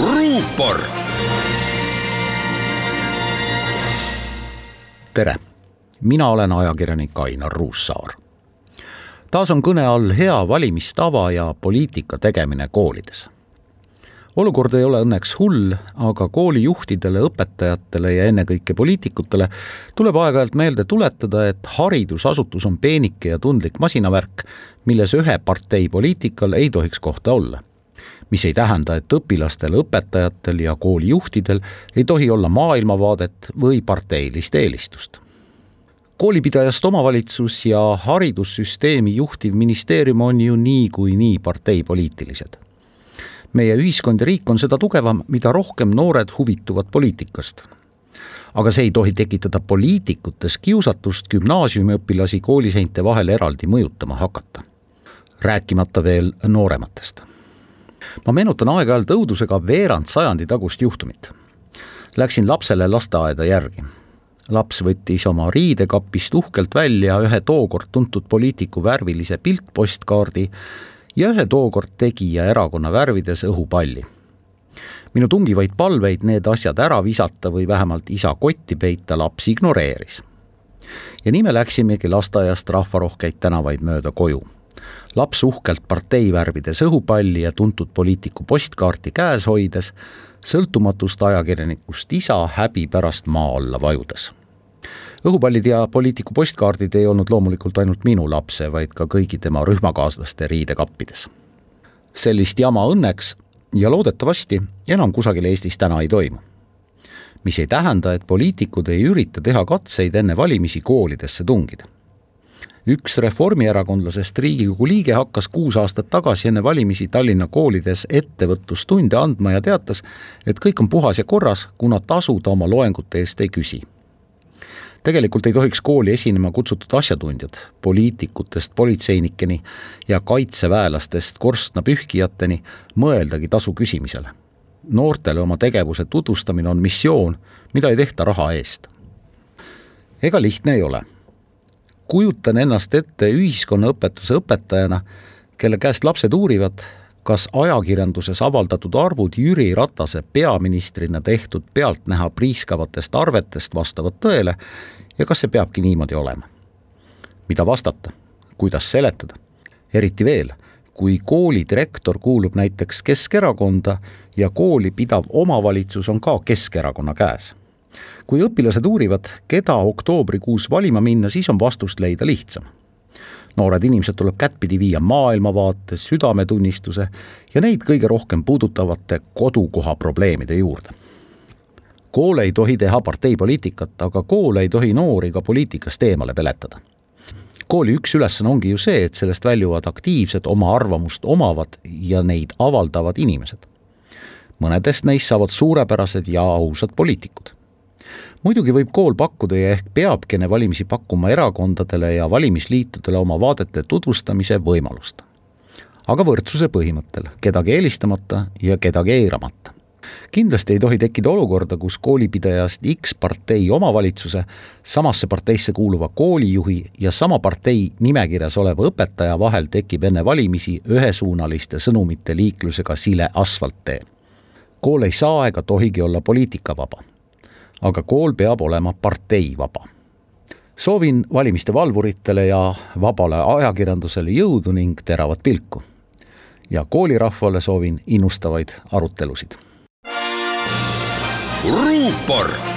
ruupor. tere, mina olen ajakirjanik Ainar Ruussaar. taas on kõne all hea valimistava ja poliitika tegemine koolides olukord ei ole õnneks hull, aga koolijuhtidele, õpetajatele ja ennekõike poliitikutele tuleb aeg-ajalt meelde tuletada, et haridusasutus on peenike ja tundlik masinavärk, milles ühe partei poliitikal ei tohiks kohta olla. Mis ei tähenda, et õpilastel, õpetajatel ja koolijuhtidel ei tohi olla maailmavaadet või parteilist eelistust koolipidajast omavalitsus ja haridussüsteemi juhtiv ministeerium on ju niikuinii parteipoliitilised meie ühiskond ja riik on seda tugevam, mida rohkem noored huvituvad poliitikast. aga see ei tohi tekitada poliitikutes kiusatust gümnaasiumiõpilasi kooliseinte vahel eraldi mõjutama hakata. rääkimata veel noorematest. Ma meenutan aeg-ajalt õudusega veerand sajandi tagust juhtumit. Läksin lapsele lasteaeda järgi laps võttis oma riidekapist uhkelt välja ühe tookord tuntud poliitiku värvilise piltpostkaardi ja ühe tookord tegija erakonna värvides õhupalli. minu tungivaid palveid need asjad ära visata või vähemalt isa kotti peita laps ignoreeris. ja nii me läksimegi lasteaiast rahvarohkeid tänavaid mööda koju. Laps uhkelt parteivärvides õhupalli ja tuntud poliitiku postkaarti käes hoides, sõltumatust ajakirjanikust isa häbi pärast maa alla vajudes õhupallid ja poliitiku postkaardid ei olnud loomulikult ainult minu lapse, vaid ka kõigi tema rühmakaaslaste riidekappides. sellist jama õnneks ja loodetavasti enam kusagil Eestis täna ei toimu. mis ei tähenda, et poliitikud ei ürita teha katseid enne valimisi koolidesse tungida üks reformierakondlasest Riigikogu liige hakkas kuus aastat tagasi enne valimisi Tallinna koolides ettevõtlustunde andma ja teatas, et kõik on puhas ja korras, kuna tasu ta oma loengute eest ei küsi tegelikult ei tohiks kooli esinema kutsutud asjatundjad, poliitikutest politseinikeni ja kaitseväelastest korstnapühkijateni mõeldagi tasu küsimisele. noortele oma tegevuse tutvustamine on missioon, mida ei tehta raha eest. ega lihtne ei ole. Kujutan ennast ette ühiskonnaõpetuse õpetajana, kelle käest lapsed uurivad, kas ajakirjanduses avaldatud arvud Jüri Ratase peaministrina tehtud pealtnäha priiskavatest arvetest vastavad tõele ja kas see peabki niimoodi olema? mida vastata, kuidas seletada, eriti veel, kui kooli direktor kuulub näiteks Keskerakonda ja kooli pidav omavalitsus on ka Keskerakonna käes. Kui õpilased uurivad, keda oktoobrikuus valima minna, siis on vastust leida lihtsam noored inimesed tuleb kättpidi viia maailmavaate, südametunnistuse ja neid kõige rohkem puudutavate kodukoha probleemide juurde. kool ei tohi teha parteipoliitikat, aga kool ei tohi noori ka poliitikast eemale peletada. kooli üks ülesanne ongi ju see, et sellest väljuvad aktiivsed, oma arvamust omavad ja neid avaldavad inimesed. mõnedest neist saavad suurepärased ja ausad poliitikud muidugi võib kool pakkuda ja ehk peabki enne valimisi pakkuma erakondadele ja valimisliitudele oma vaadete tutvustamise võimalust. aga võrdsuse põhimõttel, kedagi eelistamata ja kedagi eiramata. kindlasti ei tohi tekkida olukorda, kus koolipidajast X partei omavalitsuse samasse parteisse kuuluva koolijuhi ja sama partei nimekirjas oleva õpetaja vahel tekib enne valimisi ühesuunaliste sõnumite liiklusega sile asfalttee. kool ei saa ega tohigi olla poliitikavaba aga kool peab olema parteivaba. soovin valimiste valvuritele ja vabale ajakirjandusele jõudu ning teravat pilku. ja koolirahvale soovin innustavaid arutelusid. ruupor